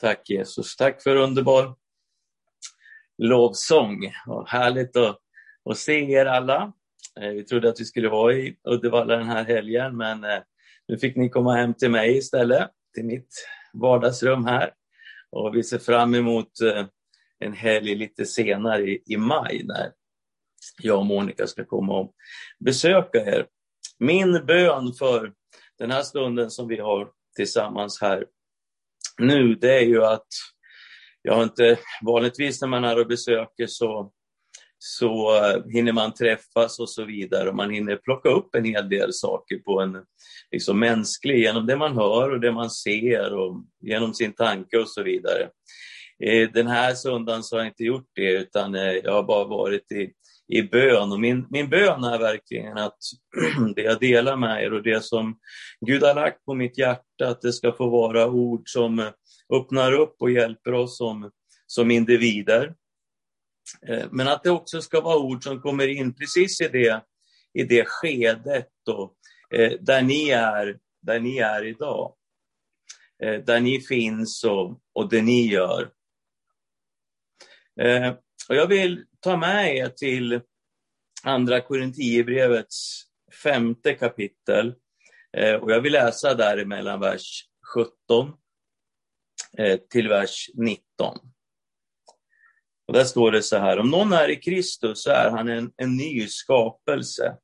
Tack Jesus. Tack för underbar lovsång. Och härligt att, att se er alla. Eh, vi trodde att vi skulle vara i Uddevalla den här helgen, men eh, nu fick ni komma hem till mig istället, till mitt vardagsrum här. Och vi ser fram emot eh, en helg lite senare i maj när jag och Monica ska komma och besöka er. Min bön för den här stunden som vi har tillsammans här nu, det är ju att jag har inte, vanligtvis när man är och besöker så, så eh, hinner man träffas och så vidare och man hinner plocka upp en hel del saker på en liksom mänsklig, genom det man hör och det man ser och genom sin tanke och så vidare. Eh, den här söndagen så har jag inte gjort det utan eh, jag har bara varit i, i bön och min, min bön är verkligen att det jag delar med er och det som Gud har lagt på mitt hjärta, att det ska få vara ord som öppnar upp och hjälper oss som, som individer. Eh, men att det också ska vara ord som kommer in precis i det, i det skedet då, eh, där, ni är, där ni är idag. Eh, där ni finns och, och det ni gör. Och jag vill ta med er till Andra Korinthierbrevets femte kapitel. Eh, och jag vill läsa där mellan vers 17 Eh, till vers 19. Och där står det så här, om någon är i Kristus så är han en, en ny skapelse.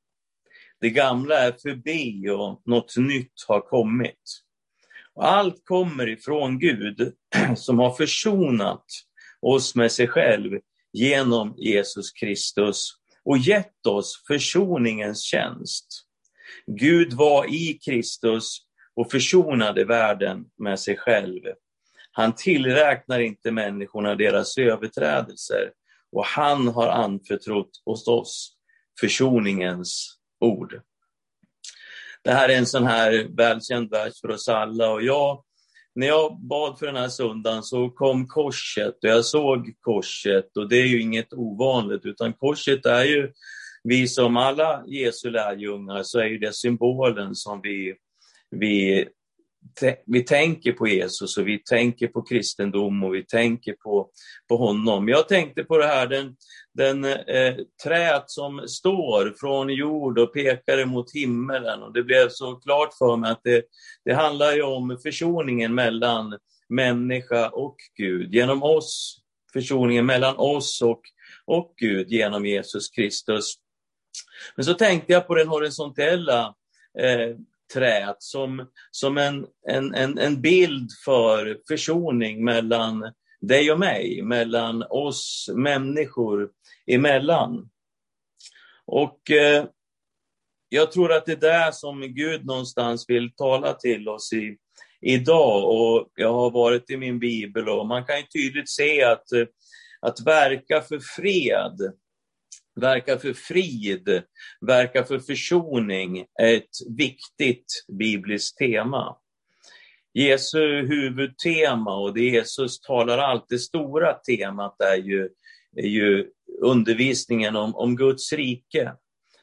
Det gamla är förbi och något nytt har kommit. Och allt kommer ifrån Gud som har försonat oss med sig själv genom Jesus Kristus och gett oss försoningens tjänst. Gud var i Kristus och försonade världen med sig själv han tillräknar inte människorna deras överträdelser och han har anförtrott hos oss försoningens ord. Det här är en sån här välkänd vers för oss alla och jag, när jag bad för den här söndagen så kom korset och jag såg korset och det är ju inget ovanligt utan korset är ju, vi som alla Jesu lärjungar så är ju det symbolen som vi, vi vi tänker på Jesus och vi tänker på kristendom och vi tänker på, på honom. Jag tänkte på det här, den, den eh, trät som står från jord och pekar mot himmelen. Och det blev så klart för mig att det, det handlar ju om försoningen mellan människa och Gud, genom oss, försoningen mellan oss och, och Gud genom Jesus Kristus. Men så tänkte jag på den horisontella eh, träet som, som en, en, en, en bild för försoning mellan dig och mig, mellan oss människor emellan. Och eh, jag tror att det är där som Gud någonstans vill tala till oss i, idag. Och jag har varit i min bibel och man kan tydligt se att, eh, att verka för fred verka för frid, verka för försoning är ett viktigt bibliskt tema. Jesu huvudtema och det Jesus talar allt, det stora temat är ju, är ju undervisningen om, om Guds rike.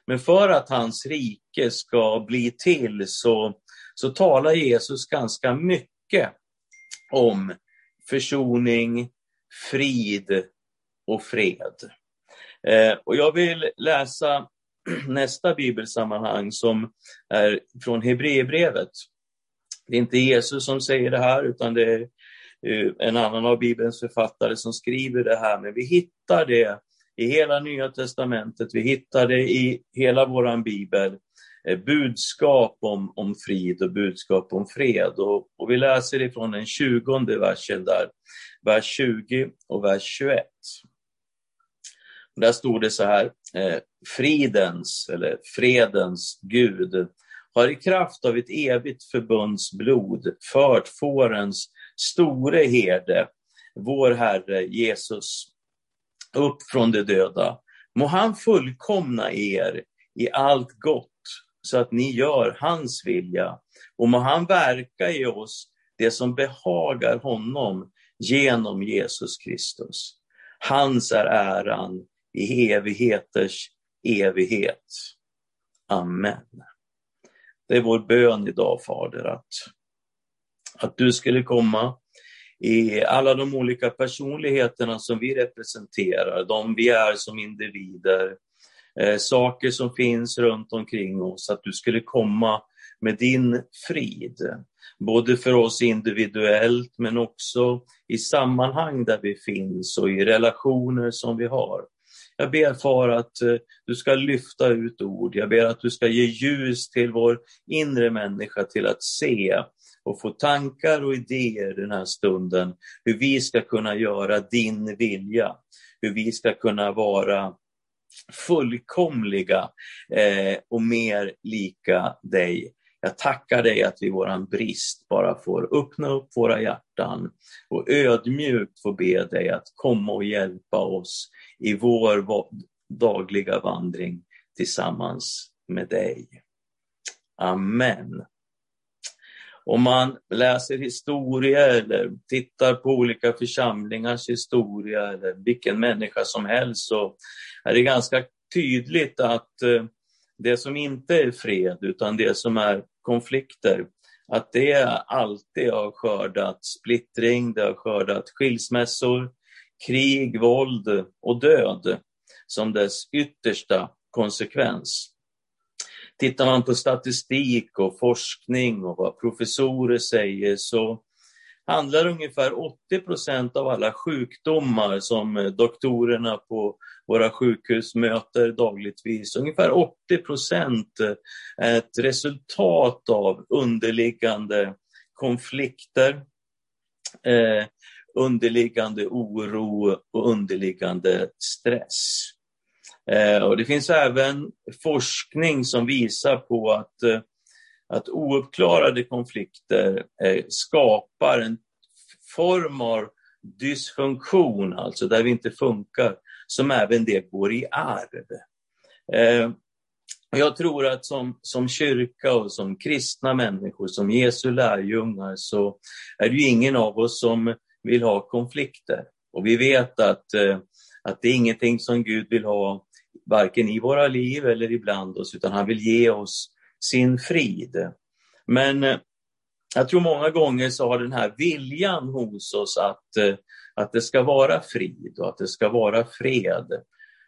Men för att hans rike ska bli till så, så talar Jesus ganska mycket om försoning, frid och fred. Eh, och jag vill läsa nästa bibelsammanhang som är från Hebreerbrevet. Det är inte Jesus som säger det här, utan det är eh, en annan av Bibelns författare som skriver det här, men vi hittar det i hela Nya Testamentet, vi hittar det i hela vår bibel, eh, budskap om, om frid och budskap om fred. Och, och vi läser ifrån den 20 versen där, vers 20 och vers 21. Där stod det så här, eh, fridens eller fredens Gud har i kraft av ett evigt förbunds blod fört fårens store herde, vår Herre Jesus, upp från de döda. Må han fullkomna er i allt gott så att ni gör hans vilja och må han verka i oss det som behagar honom genom Jesus Kristus. Hans är äran i evigheters evighet. Amen. Det är vår bön idag, Fader, att, att du skulle komma i alla de olika personligheterna som vi representerar, de vi är som individer, eh, saker som finns runt omkring oss, att du skulle komma med din frid. Både för oss individuellt men också i sammanhang där vi finns och i relationer som vi har. Jag ber far att eh, du ska lyfta ut ord. Jag ber att du ska ge ljus till vår inre människa till att se och få tankar och idéer den här stunden. Hur vi ska kunna göra din vilja. Hur vi ska kunna vara fullkomliga eh, och mer lika dig. Jag tackar dig att vi i våran brist bara får öppna upp våra hjärtan och ödmjukt få be dig att komma och hjälpa oss i vår dagliga vandring tillsammans med dig. Amen. Om man läser historia eller tittar på olika församlingars historia eller vilken människa som helst så är det ganska tydligt att eh, det som inte är fred utan det som är konflikter, att det alltid har skördat splittring, det har skördat skilsmässor, krig, våld och död som dess yttersta konsekvens. Tittar man på statistik och forskning och vad professorer säger så handlar ungefär 80 procent av alla sjukdomar som eh, doktorerna på våra sjukhus möter dagligtvis. Ungefär 80 procent eh, är ett resultat av underliggande konflikter, eh, underliggande oro och underliggande stress. Eh, och det finns även forskning som visar på att, eh, att ouppklarade konflikter eh, skapar en form av dysfunktion, alltså där vi inte funkar, som även det går i arv. Eh, jag tror att som, som kyrka och som kristna människor, som Jesu lärjungar, så är det ju ingen av oss som vill ha konflikter. Och vi vet att, eh, att det är ingenting som Gud vill ha varken i våra liv eller ibland oss, utan han vill ge oss sin frid. Men eh, jag tror många gånger så har den här viljan hos oss att, eh, att det ska vara frid och att det ska vara fred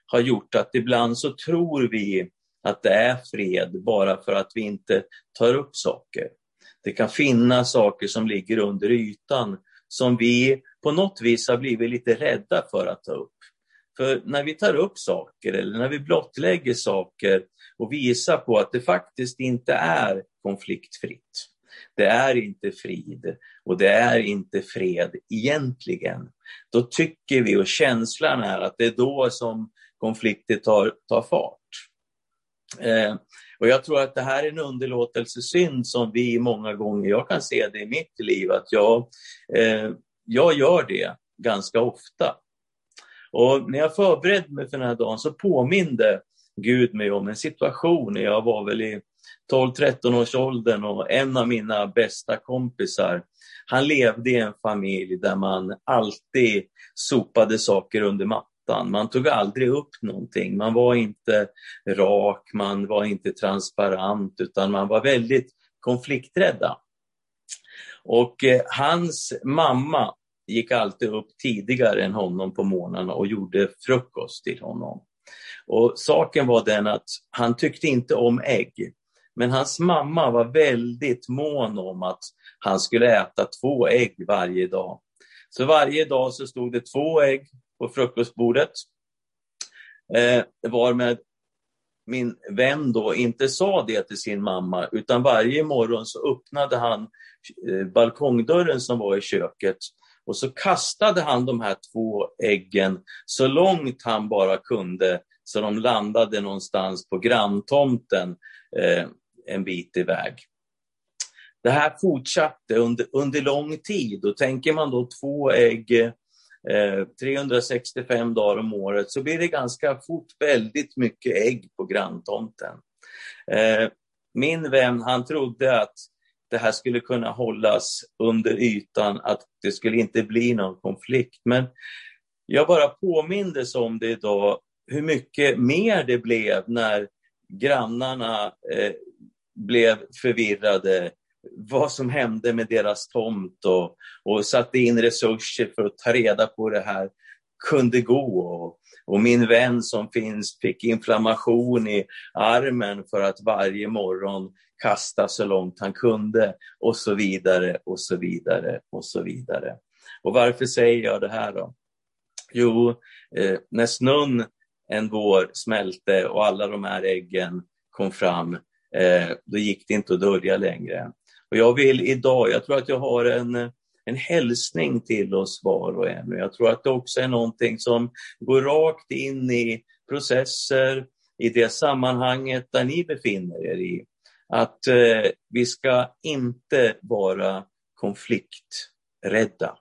har gjort att ibland så tror vi att det är fred bara för att vi inte tar upp saker. Det kan finnas saker som ligger under ytan som vi på något vis har blivit lite rädda för att ta upp. För när vi tar upp saker eller när vi blottlägger saker och visar på att det faktiskt inte är konfliktfritt. Det är inte frid och det är inte fred egentligen. Då tycker vi och känslan är att det är då som konflikter tar, tar fart. Eh, och jag tror att det här är en underlåtelsesynd som vi många gånger, jag kan se det i mitt liv, att jag, eh, jag gör det ganska ofta. Och när jag förberedde mig för den här dagen så påminde Gud mig om en situation när jag var väl i 12-13 års åldern och en av mina bästa kompisar, han levde i en familj där man alltid sopade saker under mattan. Man tog aldrig upp någonting, man var inte rak, man var inte transparent utan man var väldigt konflikträdda. Och eh, hans mamma gick alltid upp tidigare än honom på morgnarna och gjorde frukost till honom. Och saken var den att han tyckte inte om ägg. Men hans mamma var väldigt mån om att han skulle äta två ägg varje dag. Så varje dag så stod det två ägg på frukostbordet. Eh, varmed min vän då inte sa det till sin mamma utan varje morgon så öppnade han eh, balkongdörren som var i köket och så kastade han de här två äggen så långt han bara kunde så de landade någonstans på granntomten eh, en bit iväg. Det här fortsatte under, under lång tid och tänker man då två ägg eh, 365 dagar om året så blir det ganska fort väldigt mycket ägg på granntomten. Eh, min vän han trodde att det här skulle kunna hållas under ytan, att det skulle inte bli någon konflikt. Men jag bara påmindes om det idag, hur mycket mer det blev när grannarna eh, blev förvirrade vad som hände med deras tomt och, och satte in resurser för att ta reda på det här kunde gå. Och, och min vän som finns fick inflammation i armen för att varje morgon kasta så långt han kunde och så vidare och så vidare och så vidare. Och varför säger jag det här då? Jo, eh, när snön en vår smälte och alla de här äggen kom fram, eh, då gick det inte att dölja längre. Och jag vill idag, jag tror att jag har en, en hälsning till oss var och en. Jag tror att det också är någonting som går rakt in i processer, i det sammanhanget där ni befinner er i. Att eh, vi ska inte vara konflikträdda.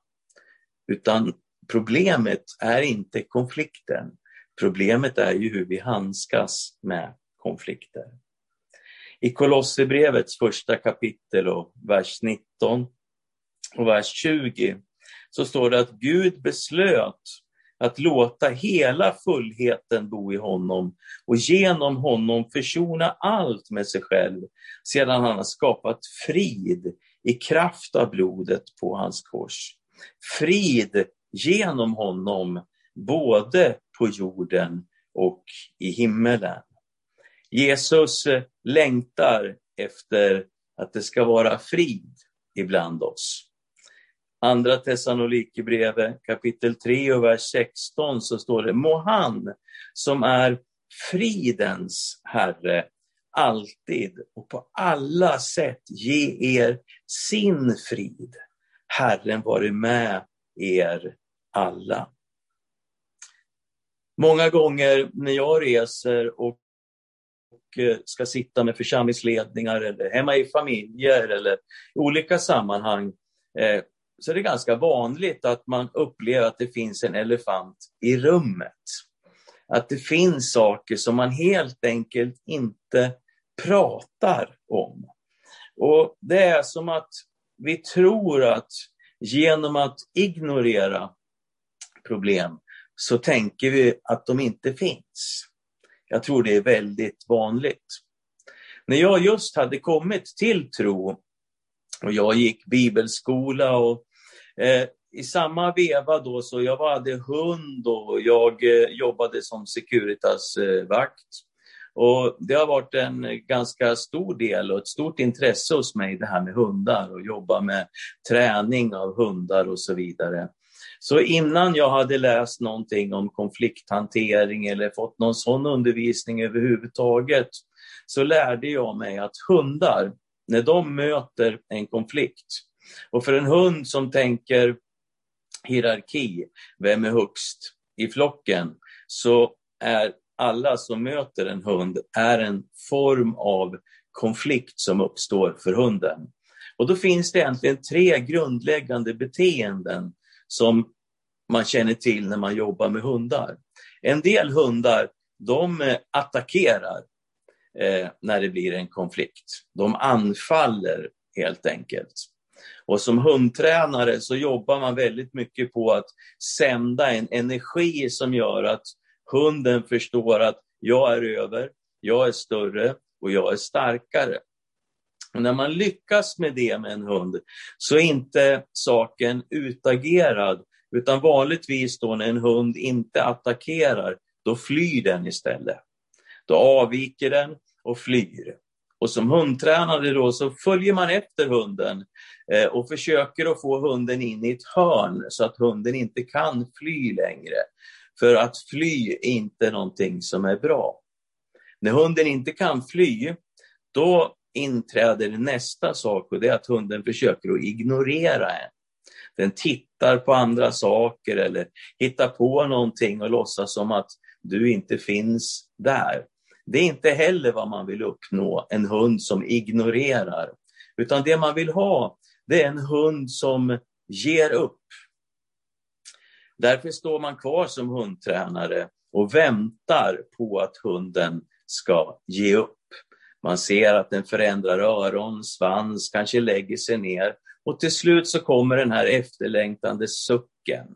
Utan problemet är inte konflikten. Problemet är ju hur vi handskas med konflikter. I Kolosserbrevets första kapitel och vers 19 och vers 20 så står det att Gud beslöt att låta hela fullheten bo i honom och genom honom försona allt med sig själv sedan han har skapat frid i kraft av blodet på hans kors. Frid genom honom både på jorden och i himmelen. Jesus eh, längtar efter att det ska vara frid ibland oss. Andra Thessalonikerbrevet kapitel 3 och vers 16 så står det Må han som är fridens Herre alltid och på alla sätt ge er sin frid. Herren vare med er alla. Många gånger när jag reser och eh, ska sitta med församlingsledningar eller hemma i familjer eller i olika sammanhang eh, så är det ganska vanligt att man upplever att det finns en elefant i rummet. Att det finns saker som man helt enkelt inte pratar om. Och Det är som att vi tror att genom att ignorera problem så tänker vi att de inte finns. Jag tror det är väldigt vanligt. När jag just hade kommit till tro och jag gick bibelskola och eh, i samma veva då så jag hade hund och jag eh, jobbade som Securitas-vakt. Och det har varit en ganska stor del och ett stort intresse hos mig det här med hundar och jobba med träning av hundar och så vidare. Så innan jag hade läst någonting om konflikthantering eller fått någon sån undervisning överhuvudtaget så lärde jag mig att hundar, när de möter en konflikt, och för en hund som tänker hierarki, vem är högst i flocken, så är alla som möter en hund är en form av konflikt som uppstår för hunden. Och då finns det egentligen tre grundläggande beteenden som man känner till när man jobbar med hundar. En del hundar, de eh, attackerar eh, när det blir en konflikt. De anfaller helt enkelt. Och som hundtränare så jobbar man väldigt mycket på att sända en energi som gör att hunden förstår att jag är över, jag är större och jag är starkare. Och när man lyckas med det med en hund så är inte saken utagerad utan vanligtvis då när en hund inte attackerar, då flyr den istället. Då avviker den och flyr. Och som hundtränare då så följer man efter hunden eh, och försöker att få hunden in i ett hörn så att hunden inte kan fly längre. För att fly är inte någonting som är bra. När hunden inte kan fly, då inträder nästa sak och det är att hunden försöker att ignorera en. Den tittar på andra saker eller hittar på någonting och låtsas som att du inte finns där. Det är inte heller vad man vill uppnå, en hund som ignorerar. Utan det man vill ha, det är en hund som ger upp. Därför står man kvar som hundtränare och väntar på att hunden ska ge upp. Man ser att den förändrar öron, svans, kanske lägger sig ner och till slut så kommer den här efterlängtande sucken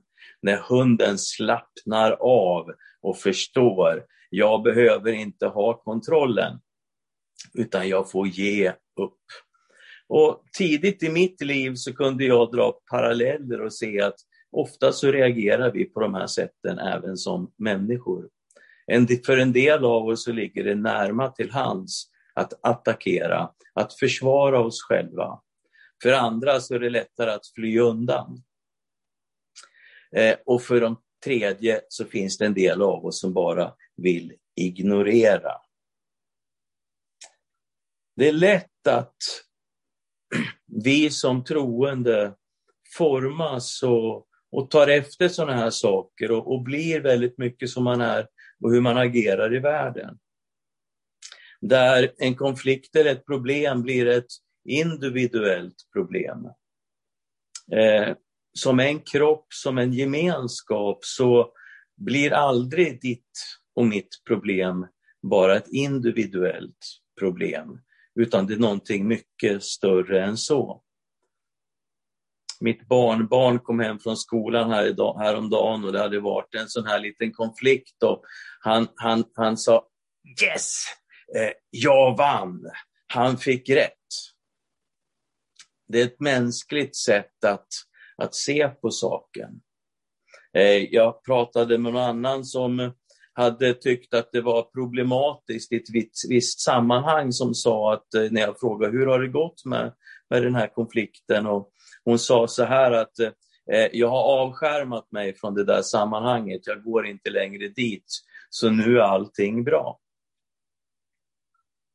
när hunden slappnar av och förstår, jag behöver inte ha kontrollen, utan jag får ge upp. Och tidigt i mitt liv så kunde jag dra paralleller och se att ofta så reagerar vi på de här sätten även som människor. För en del av oss så ligger det närma till hands att attackera, att försvara oss själva. För andra så är det lättare att fly undan. Eh, och för de tredje så finns det en del av oss som bara vill ignorera. Det är lätt att vi som troende formas och, och tar efter sådana här saker och, och blir väldigt mycket som man är och hur man agerar i världen. Där en konflikt eller ett problem blir ett individuellt problem. Eh, som en kropp, som en gemenskap så blir aldrig ditt och mitt problem bara ett individuellt problem, utan det är någonting mycket större än så. Mitt barnbarn kom hem från skolan här idag, häromdagen och det hade varit en sån här liten konflikt och han, han, han sa Yes! Eh, jag vann! Han fick rätt. Det är ett mänskligt sätt att, att se på saken. Eh, jag pratade med någon annan som hade tyckt att det var problematiskt i ett visst, visst sammanhang som sa att eh, när jag frågade hur har det gått med, med den här konflikten? Och hon sa så här att eh, eh, jag har avskärmat mig från det där sammanhanget, jag går inte längre dit, så nu är allting bra.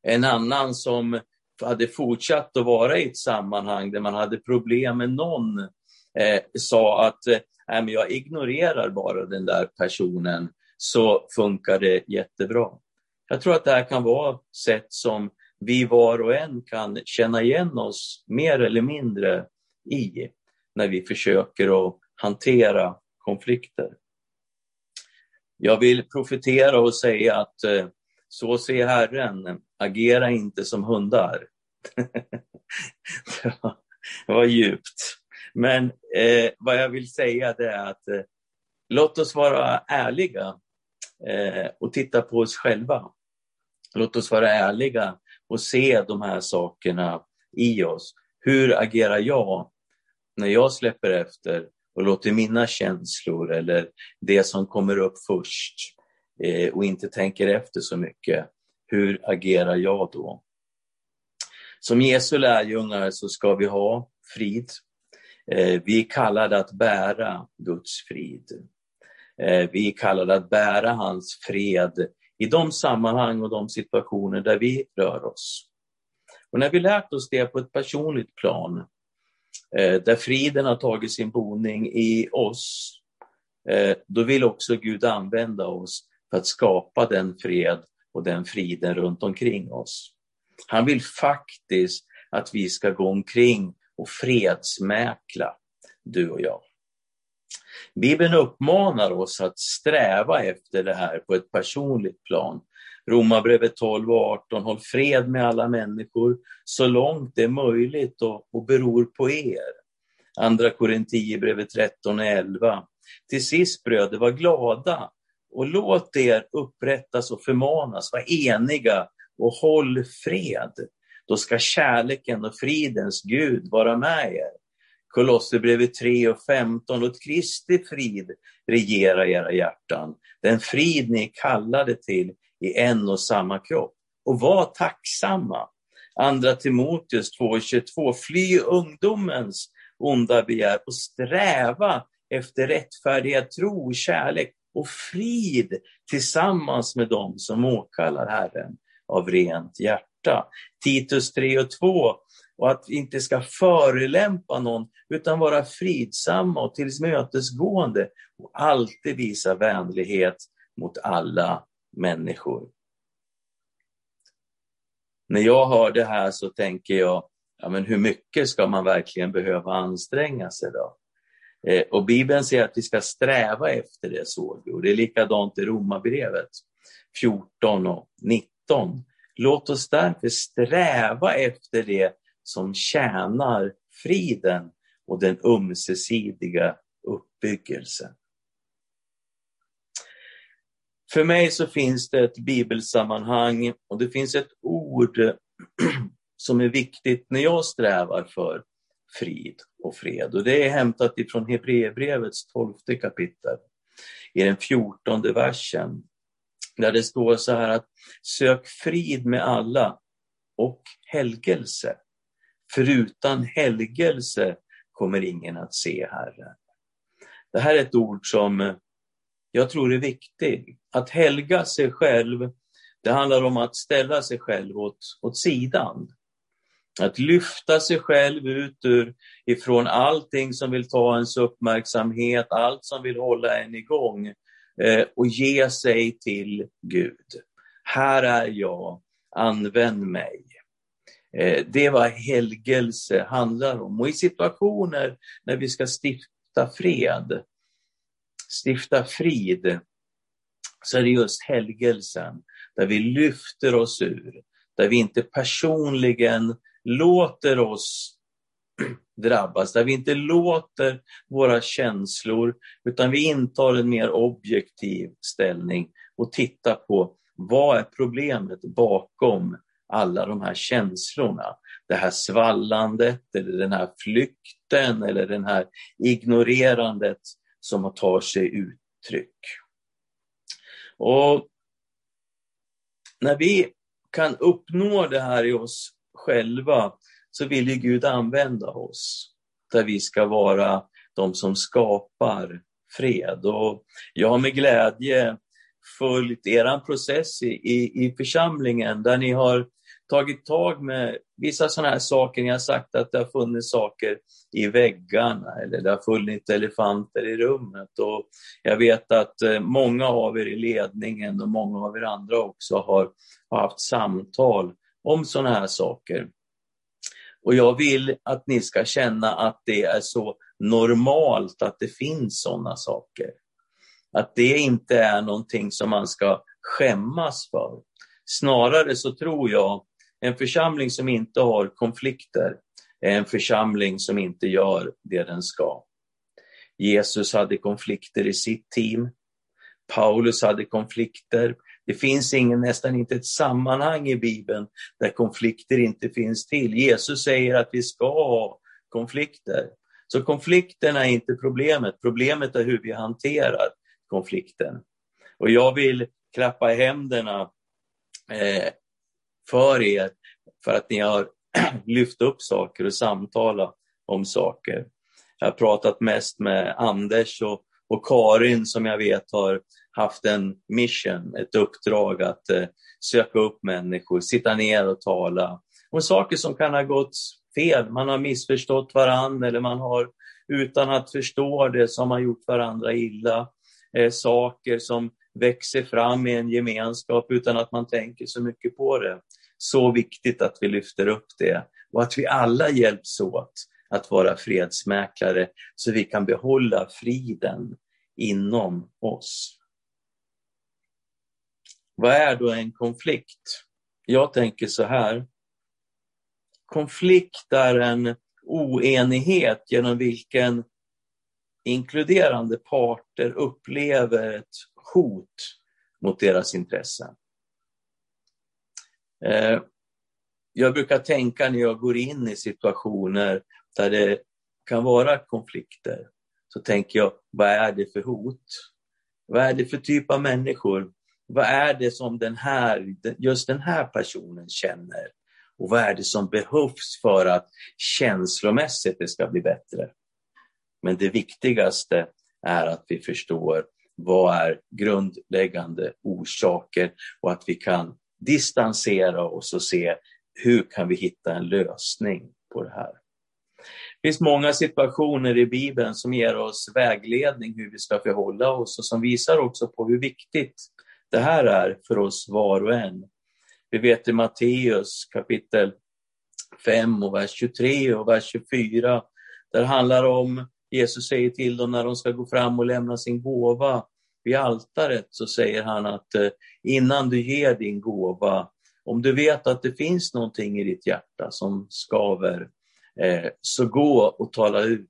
En annan som hade fortsatt att vara i ett sammanhang där man hade problem med någon eh, sa att eh, men jag ignorerar bara den där personen så funkar det jättebra. Jag tror att det här kan vara sätt som vi var och en kan känna igen oss mer eller mindre i när vi försöker att hantera konflikter. Jag vill profetera och säga att eh, så ser Herren, agera inte som hundar. det var djupt. Men eh, vad jag vill säga det är att eh, låt oss vara ärliga eh, och titta på oss själva. Låt oss vara ärliga och se de här sakerna i oss. Hur agerar jag när jag släpper efter och låter mina känslor eller det som kommer upp först eh, och inte tänker efter så mycket, hur agerar jag då? Som Jesu lärjungar så ska vi ha frid. Eh, vi är kallade att bära Guds frid. Eh, vi är kallade att bära hans fred i de sammanhang och de situationer där vi rör oss. Och när vi lärt oss det på ett personligt plan, eh, där friden har tagit sin boning i oss, eh, då vill också Gud använda oss för att skapa den fred och den friden runt omkring oss. Han vill faktiskt att vi ska gå omkring och fredsmäkla, du och jag. Bibeln uppmanar oss att sträva efter det här på ett personligt plan. Romarbrevet 12 och 18, håll fred med alla människor så långt det är möjligt och, och beror på er. Andra Korinthierbrevet 13 och 11. Till sist bröder, var glada och låt er upprättas och förmanas, var eniga och håll fred. Då ska kärleken och fridens Gud vara med er. Kolosserbrevet 3 och 15. Låt Kristi frid regera era hjärtan. Den frid ni kallade till i en och samma kropp. Och var tacksamma. Andra Timoteus 2.22. Fly ungdomens onda begär och sträva efter rättfärdighet, tro, kärlek och frid tillsammans med dem som åkallar Herren av rent hjärta. Titus 3 och 2 och att vi inte ska förelämpa någon utan vara fridsamma och tillmötesgående och alltid visa vänlighet mot alla människor. När jag hör det här så tänker jag, ja men hur mycket ska man verkligen behöva anstränga sig då? Eh, och Bibeln säger att vi ska sträva efter det, såg vi. Och det är likadant i Romarbrevet 14 och 19. Låt oss därför sträva efter det som tjänar friden och den ömsesidiga uppbyggelsen. För mig så finns det ett bibelsammanhang och det finns ett ord som är viktigt när jag strävar för frid och fred. Och det är hämtat ifrån Hebreerbrevets tolfte kapitel, i den fjortonde versen, där det står så här att sök frid med alla och helgelse. För utan helgelse kommer ingen att se Herren. Det här är ett ord som jag tror är viktigt. Att helga sig själv, det handlar om att ställa sig själv åt, åt sidan. Att lyfta sig själv ut ur, ifrån allting som vill ta ens uppmärksamhet, allt som vill hålla en igång eh, och ge sig till Gud. Här är jag, använd mig. Eh, det är vad helgelse handlar om. Och i situationer när vi ska stifta fred, stifta frid, så är det just helgelsen, där vi lyfter oss ur, där vi inte personligen låter oss drabbas, där vi inte låter våra känslor, utan vi intar en mer objektiv ställning och tittar på vad är problemet bakom alla de här känslorna. Det här svallandet, eller den här flykten, eller det här ignorerandet som tar sig uttryck. Och när vi kan uppnå det här i oss själva så vill ju Gud använda oss där vi ska vara de som skapar fred. Och jag har med glädje följt er process i, i, i församlingen där ni har tagit tag med vissa sådana här saker. Ni har sagt att det har funnits saker i väggarna eller det har funnits elefanter i rummet. Och jag vet att eh, många av er i ledningen och många av er andra också har, har haft samtal om sådana här saker. Och jag vill att ni ska känna att det är så normalt att det finns sådana saker. Att det inte är någonting som man ska skämmas för. Snarare så tror jag en församling som inte har konflikter är en församling som inte gör det den ska. Jesus hade konflikter i sitt team. Paulus hade konflikter. Det finns ingen, nästan inte ett sammanhang i Bibeln där konflikter inte finns till. Jesus säger att vi ska ha konflikter. Så konflikterna är inte problemet, problemet är hur vi hanterar konflikten. Och jag vill klappa i händerna eh, för er för att ni har lyft upp saker och samtalat om saker. Jag har pratat mest med Anders och, och Karin som jag vet har haft en mission, ett uppdrag att eh, söka upp människor, sitta ner och tala om saker som kan ha gått fel. Man har missförstått varandra eller man har utan att förstå det som har gjort varandra illa. Eh, saker som växer fram i en gemenskap utan att man tänker så mycket på det. Så viktigt att vi lyfter upp det och att vi alla hjälps åt att vara fredsmäklare så vi kan behålla friden inom oss. Vad är då en konflikt? Jag tänker så här. Konflikt är en oenighet genom vilken inkluderande parter upplever ett hot mot deras intressen. Eh, jag brukar tänka när jag går in i situationer där det kan vara konflikter, så tänker jag, vad är det för hot? Vad är det för typ av människor? Vad är det som den här, just den här personen känner? Och vad är det som behövs för att känslomässigt det ska bli bättre? Men det viktigaste är att vi förstår vad är grundläggande orsaker och att vi kan distansera oss och se hur kan vi hitta en lösning på det här. Det finns många situationer i Bibeln som ger oss vägledning hur vi ska förhålla oss och som visar också på hur viktigt det här är för oss var och en. Vi vet i Matteus kapitel 5 och vers 23 och vers 24, där handlar om Jesus säger till dem när de ska gå fram och lämna sin gåva vid altaret så säger han att eh, innan du ger din gåva, om du vet att det finns någonting i ditt hjärta som skaver, eh, så gå och tala ut.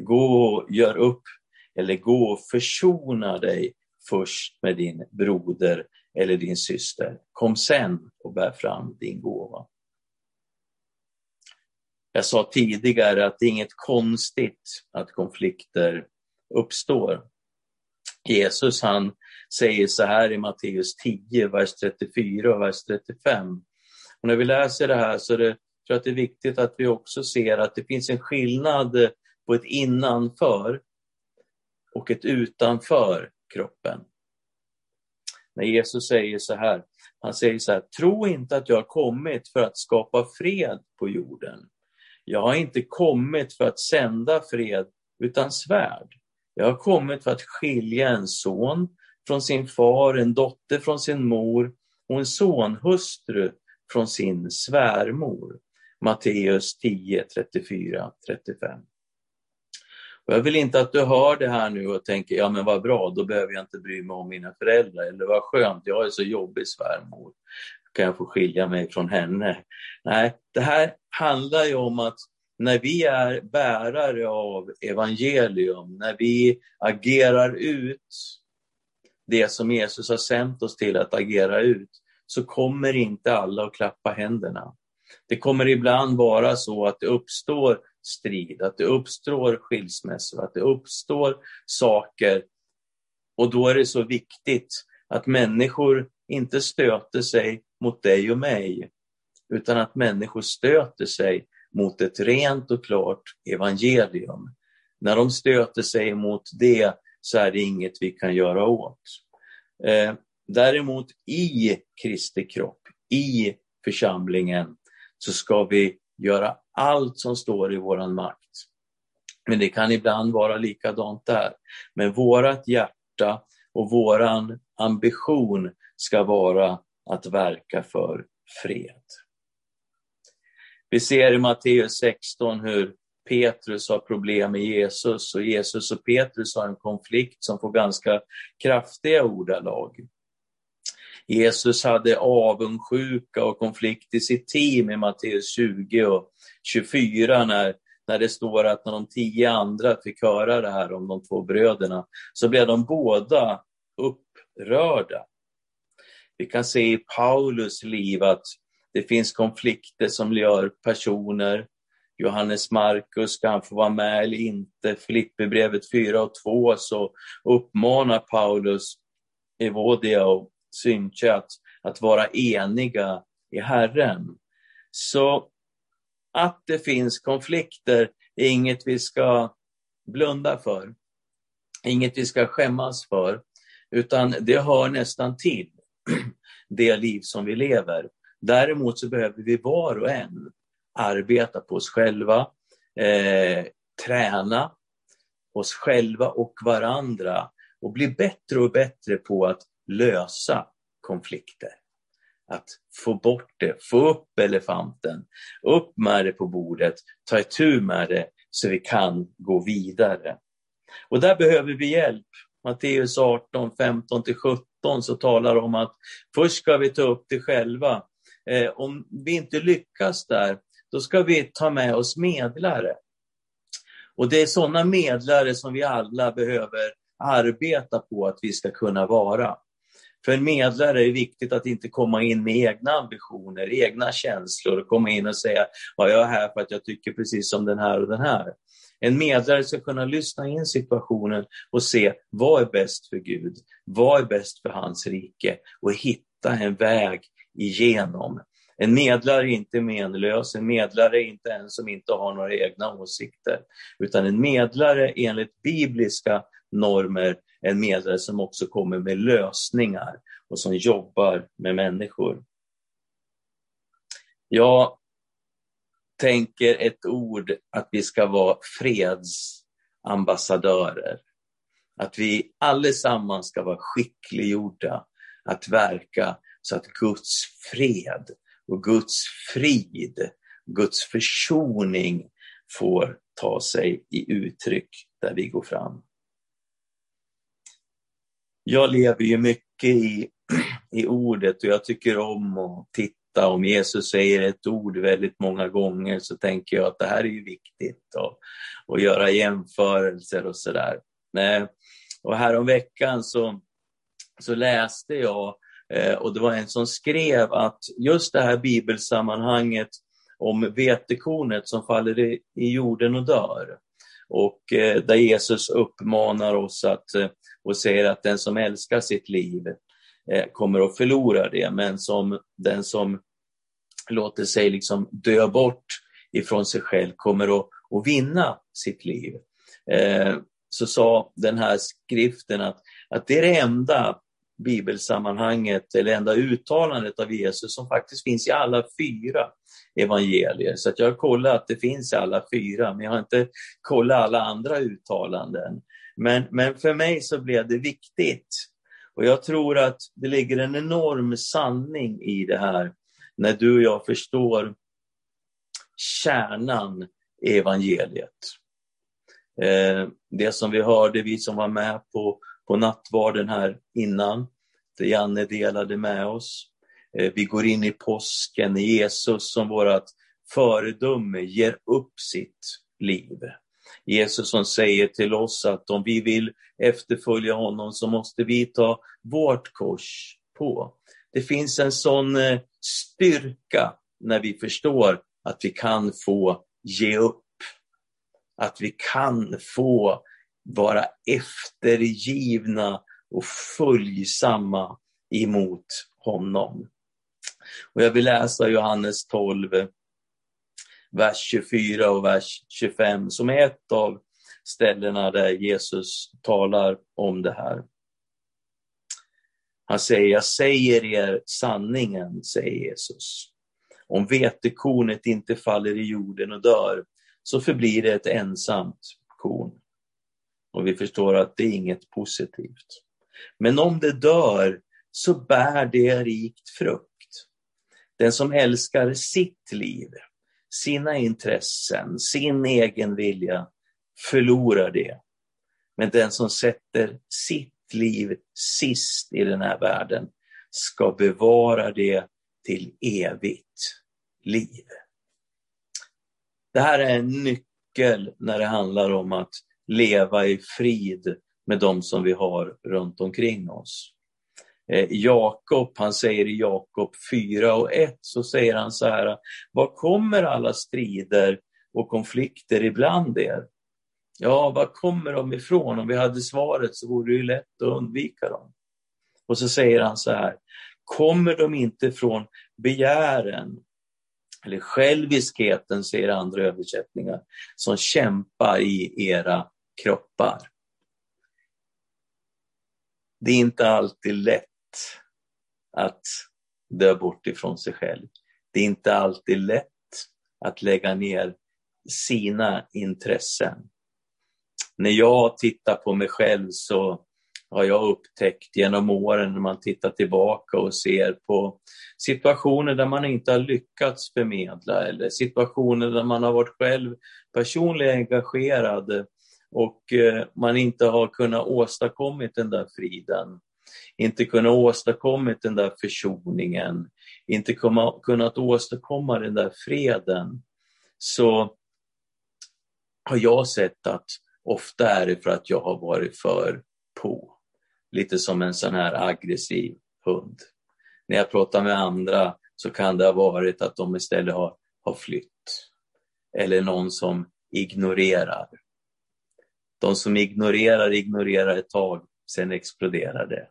Gå och gör upp, eller gå och försona dig först med din broder eller din syster. Kom sen och bär fram din gåva. Jag sa tidigare att det är inget konstigt att konflikter uppstår. Jesus han säger så här i Matteus 10, vers 34 och vers 35. Och när vi läser det här så är det, tror jag att det är viktigt att vi också ser att det finns en skillnad på ett innanför och ett utanför kroppen. När Jesus säger så här, han säger så här, tro inte att jag har kommit för att skapa fred på jorden. Jag har inte kommit för att sända fred, utan svärd. Jag har kommit för att skilja en son från sin far, en dotter från sin mor och en sonhustru från sin svärmor. Matteus 10, 34, 35. Och jag vill inte att du hör det här nu och tänker, ja men vad bra, då behöver jag inte bry mig om mina föräldrar, eller vad skönt, jag är så jobbig svärmor, kan jag få skilja mig från henne. Nej, det här handlar ju om att när vi är bärare av evangelium, när vi agerar ut det som Jesus har sänt oss till att agera ut, så kommer inte alla att klappa händerna. Det kommer ibland vara så att det uppstår strid, att det uppstår skilsmässor, att det uppstår saker. Och då är det så viktigt att människor inte stöter sig mot dig och mig, utan att människor stöter sig mot ett rent och klart evangelium. När de stöter sig mot det så är det inget vi kan göra åt. Eh, däremot i Kristi kropp, i församlingen, så ska vi göra allt som står i våran makt. Men det kan ibland vara likadant där. Men vårat hjärta och våran ambition ska vara att verka för fred. Vi ser i Matteus 16 hur Petrus har problem med Jesus och Jesus och Petrus har en konflikt som får ganska kraftiga ordalag. Jesus hade avundsjuka och konflikt i sitt team i Matteus 20 och 24 när, när det står att när de tio andra fick höra det här om de två bröderna så blev de båda upprörda. Vi kan se i Paulus liv att det finns konflikter som gör personer. Johannes Markus, ska han få vara med eller inte? Filipperbrevet 4 och 2 så uppmanar Paulus Evodia och Synche att, att vara eniga i Herren. Så att det finns konflikter är inget vi ska blunda för, inget vi ska skämmas för, utan det hör nästan till det liv som vi lever. Däremot så behöver vi var och en arbeta på oss själva, eh, träna oss själva och varandra och bli bättre och bättre på att lösa konflikter. Att få bort det, få upp elefanten, upp med det på bordet, ta itu med det så vi kan gå vidare. Och där behöver vi hjälp. Matteus 18, 15 till 70, 17 så talar om att först ska vi ta upp det själva. Eh, om vi inte lyckas där, då ska vi ta med oss medlare. Och det är sådana medlare som vi alla behöver arbeta på att vi ska kunna vara. För en medlare är det viktigt att inte komma in med egna ambitioner, egna känslor och komma in och säga ja, jag är här för att jag tycker precis som den här och den här. En medlare ska kunna lyssna in situationen och se vad är bäst för Gud, vad är bäst för hans rike och hitta en väg igenom. En medlare är inte menlös, en medlare är inte en som inte har några egna åsikter, utan en medlare enligt bibliska normer en medlare som också kommer med lösningar och som jobbar med människor. Ja, tänker ett ord att vi ska vara fredsambassadörer. Att vi allesammans ska vara skickliggjorda att verka så att Guds fred och Guds frid, Guds försoning får ta sig i uttryck där vi går fram. Jag lever ju mycket i, i ordet och jag tycker om att titta. Om Jesus säger ett ord väldigt många gånger så tänker jag att det här är ju viktigt och, och göra jämförelser och sådär. Eh, och häromveckan så, så läste jag eh, och det var en som skrev att just det här bibelsammanhanget om vetekornet som faller i, i jorden och dör. Och eh, där Jesus uppmanar oss att, och säger att den som älskar sitt liv kommer att förlora det, men som den som låter sig liksom dö bort ifrån sig själv kommer att, att vinna sitt liv. Eh, så sa den här skriften att, att det är det enda bibelsammanhanget eller enda uttalandet av Jesus som faktiskt finns i alla fyra evangelier. Så att jag har kollat att det finns i alla fyra, men jag har inte kollat alla andra uttalanden. Men, men för mig så blev det viktigt. Och jag tror att det ligger en enorm sanning i det här när du och jag förstår kärnan i evangeliet. Eh, det som vi hörde, vi som var med på, på nattvarden här innan, det Janne delade med oss. Eh, vi går in i påsken, Jesus som vårt föredöme ger upp sitt liv. Jesus som säger till oss att om vi vill efterfölja honom så måste vi ta vårt kors på. Det finns en sån eh, styrka när vi förstår att vi kan få ge upp. Att vi kan få vara eftergivna och följsamma emot honom. Och jag vill läsa Johannes 12, vers 24 och vers 25 som är ett av ställena där Jesus talar om det här. Han säger, jag säger er sanningen, säger Jesus. Om vetekornet inte faller i jorden och dör, så förblir det ett ensamt korn. Och vi förstår att det är inget positivt. Men om det dör, så bär det rikt frukt. Den som älskar sitt liv, sina intressen, sin egen vilja, förlorar det. Men den som sätter sitt liv sist i den här världen ska bevara det till evigt liv. Det här är en nyckel när det handlar om att leva i frid med de som vi har runt omkring oss. Eh, Jakob, han säger i Jakob 4 och 1, så säger han så här, var kommer alla strider och konflikter ibland er? Ja, var kommer de ifrån? Om vi hade svaret så vore det ju lätt att undvika dem. Och så säger han så här, kommer de inte från begären eller själviskheten, säger andra översättningar, som kämpar i era kroppar. Det är inte alltid lätt att dö bort ifrån sig själv. Det är inte alltid lätt att lägga ner sina intressen. När jag tittar på mig själv så har jag upptäckt genom åren när man tittar tillbaka och ser på situationer där man inte har lyckats förmedla eller situationer där man har varit själv personligen engagerad och eh, man inte har kunnat åstadkommit den där friden, inte kunnat åstadkommit den där försoningen, inte kunnat åstadkomma den där freden, så har jag sett att ofta är det för att jag har varit för på. Lite som en sån här aggressiv hund. När jag pratar med andra så kan det ha varit att de istället har, har flytt. Eller någon som ignorerar. De som ignorerar, ignorerar ett tag, sen exploderar det.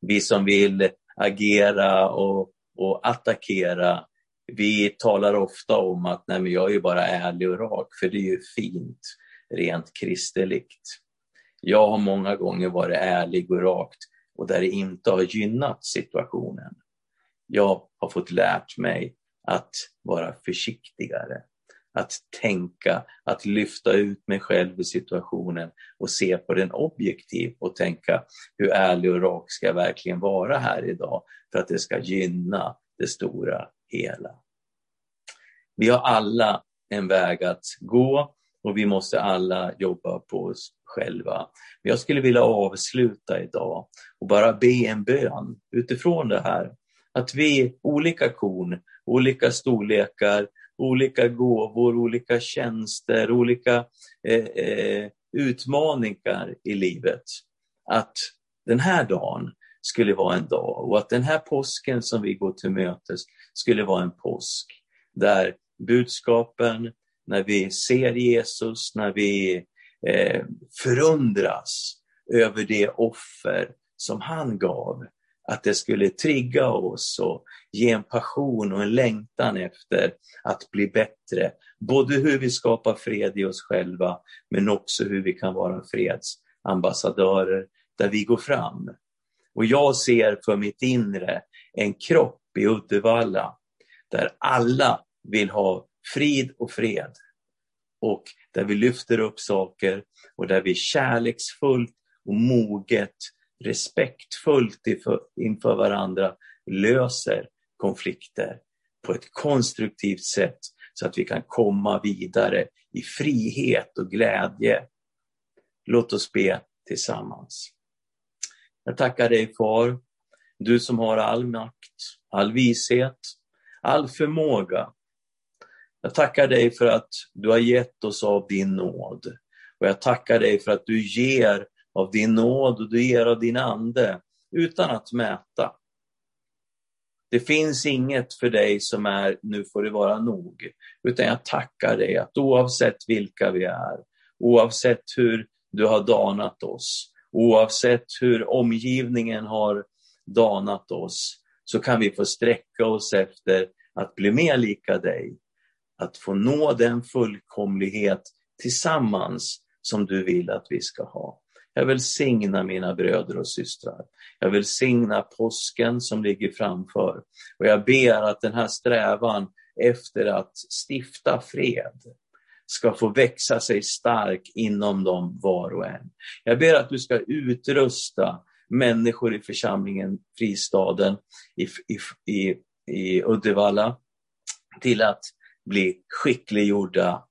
Vi som vill agera och, och attackera, vi talar ofta om att nej men jag är ju bara ärlig och rak, för det är ju fint, rent kristeligt. Jag har många gånger varit ärlig och rakt och där det inte har gynnat situationen. Jag har fått lärt mig att vara försiktigare, att tänka, att lyfta ut mig själv i situationen och se på den objektivt, och tänka hur ärlig och rak ska jag verkligen vara här idag för att det ska gynna det stora hela. Vi har alla en väg att gå och vi måste alla jobba på oss själva. Men jag skulle vilja avsluta idag och bara be en bön utifrån det här. Att vi, olika korn, olika storlekar, olika gåvor, olika tjänster, olika eh, eh, utmaningar i livet. Att den här dagen skulle vara en dag och att den här påsken som vi går till mötes skulle vara en påsk där budskapen, när vi ser Jesus, när vi eh, förundras över det offer som han gav, att det skulle trigga oss och ge en passion och en längtan efter att bli bättre. Både hur vi skapar fred i oss själva, men också hur vi kan vara fredsambassadörer där vi går fram. Och jag ser för mitt inre en kropp i Uddevalla där alla vill ha frid och fred. Och där vi lyfter upp saker och där vi kärleksfullt och moget, respektfullt inför, varandra löser konflikter på ett konstruktivt sätt så att vi kan komma vidare i frihet och glädje. Låt oss be tillsammans. Jag tackar dig Far, du som har all makt, all vishet, all förmåga. Jag tackar dig för att du har gett oss av din nåd. Och jag tackar dig för att du ger av din nåd och du ger av din ande utan att mäta. Det finns inget för dig som är nu får det vara nog, utan jag tackar dig att oavsett vilka vi är, oavsett hur du har danat oss, oavsett hur omgivningen har danat oss, så kan vi få sträcka oss efter att bli mer lika dig. Att få nå den fullkomlighet tillsammans som du vill att vi ska ha. Jag vill signa mina bröder och systrar. Jag vill signa påsken som ligger framför. Och jag ber att den här strävan efter att stifta fred ska få växa sig stark inom dem var och en. Jag ber att du ska utrusta människor i församlingen Fristaden i, i, i, i Uddevalla till att bli skickliggjorda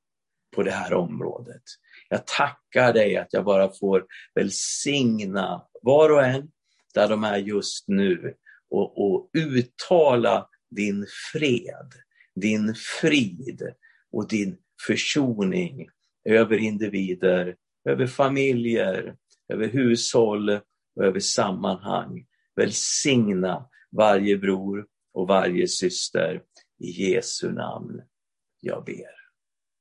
på det här området. Jag tackar dig att jag bara får välsigna var och en där de är just nu och, och uttala din fred, din frid och din försoning över individer, över familjer, över hushåll och över sammanhang. Välsigna varje bror och varje syster i Jesu namn. Jag ber.